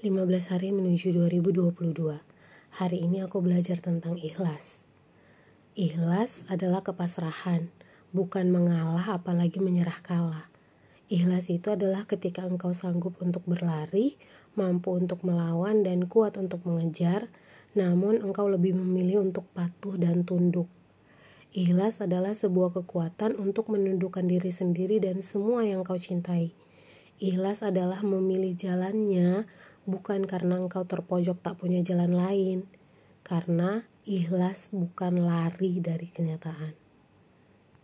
15 hari menuju 2022. Hari ini aku belajar tentang ikhlas. Ikhlas adalah kepasrahan, bukan mengalah apalagi menyerah kalah. Ikhlas itu adalah ketika engkau sanggup untuk berlari, mampu untuk melawan dan kuat untuk mengejar, namun engkau lebih memilih untuk patuh dan tunduk. Ikhlas adalah sebuah kekuatan untuk menundukkan diri sendiri dan semua yang kau cintai. Ikhlas adalah memilih jalannya bukan karena engkau terpojok tak punya jalan lain, karena ikhlas bukan lari dari kenyataan.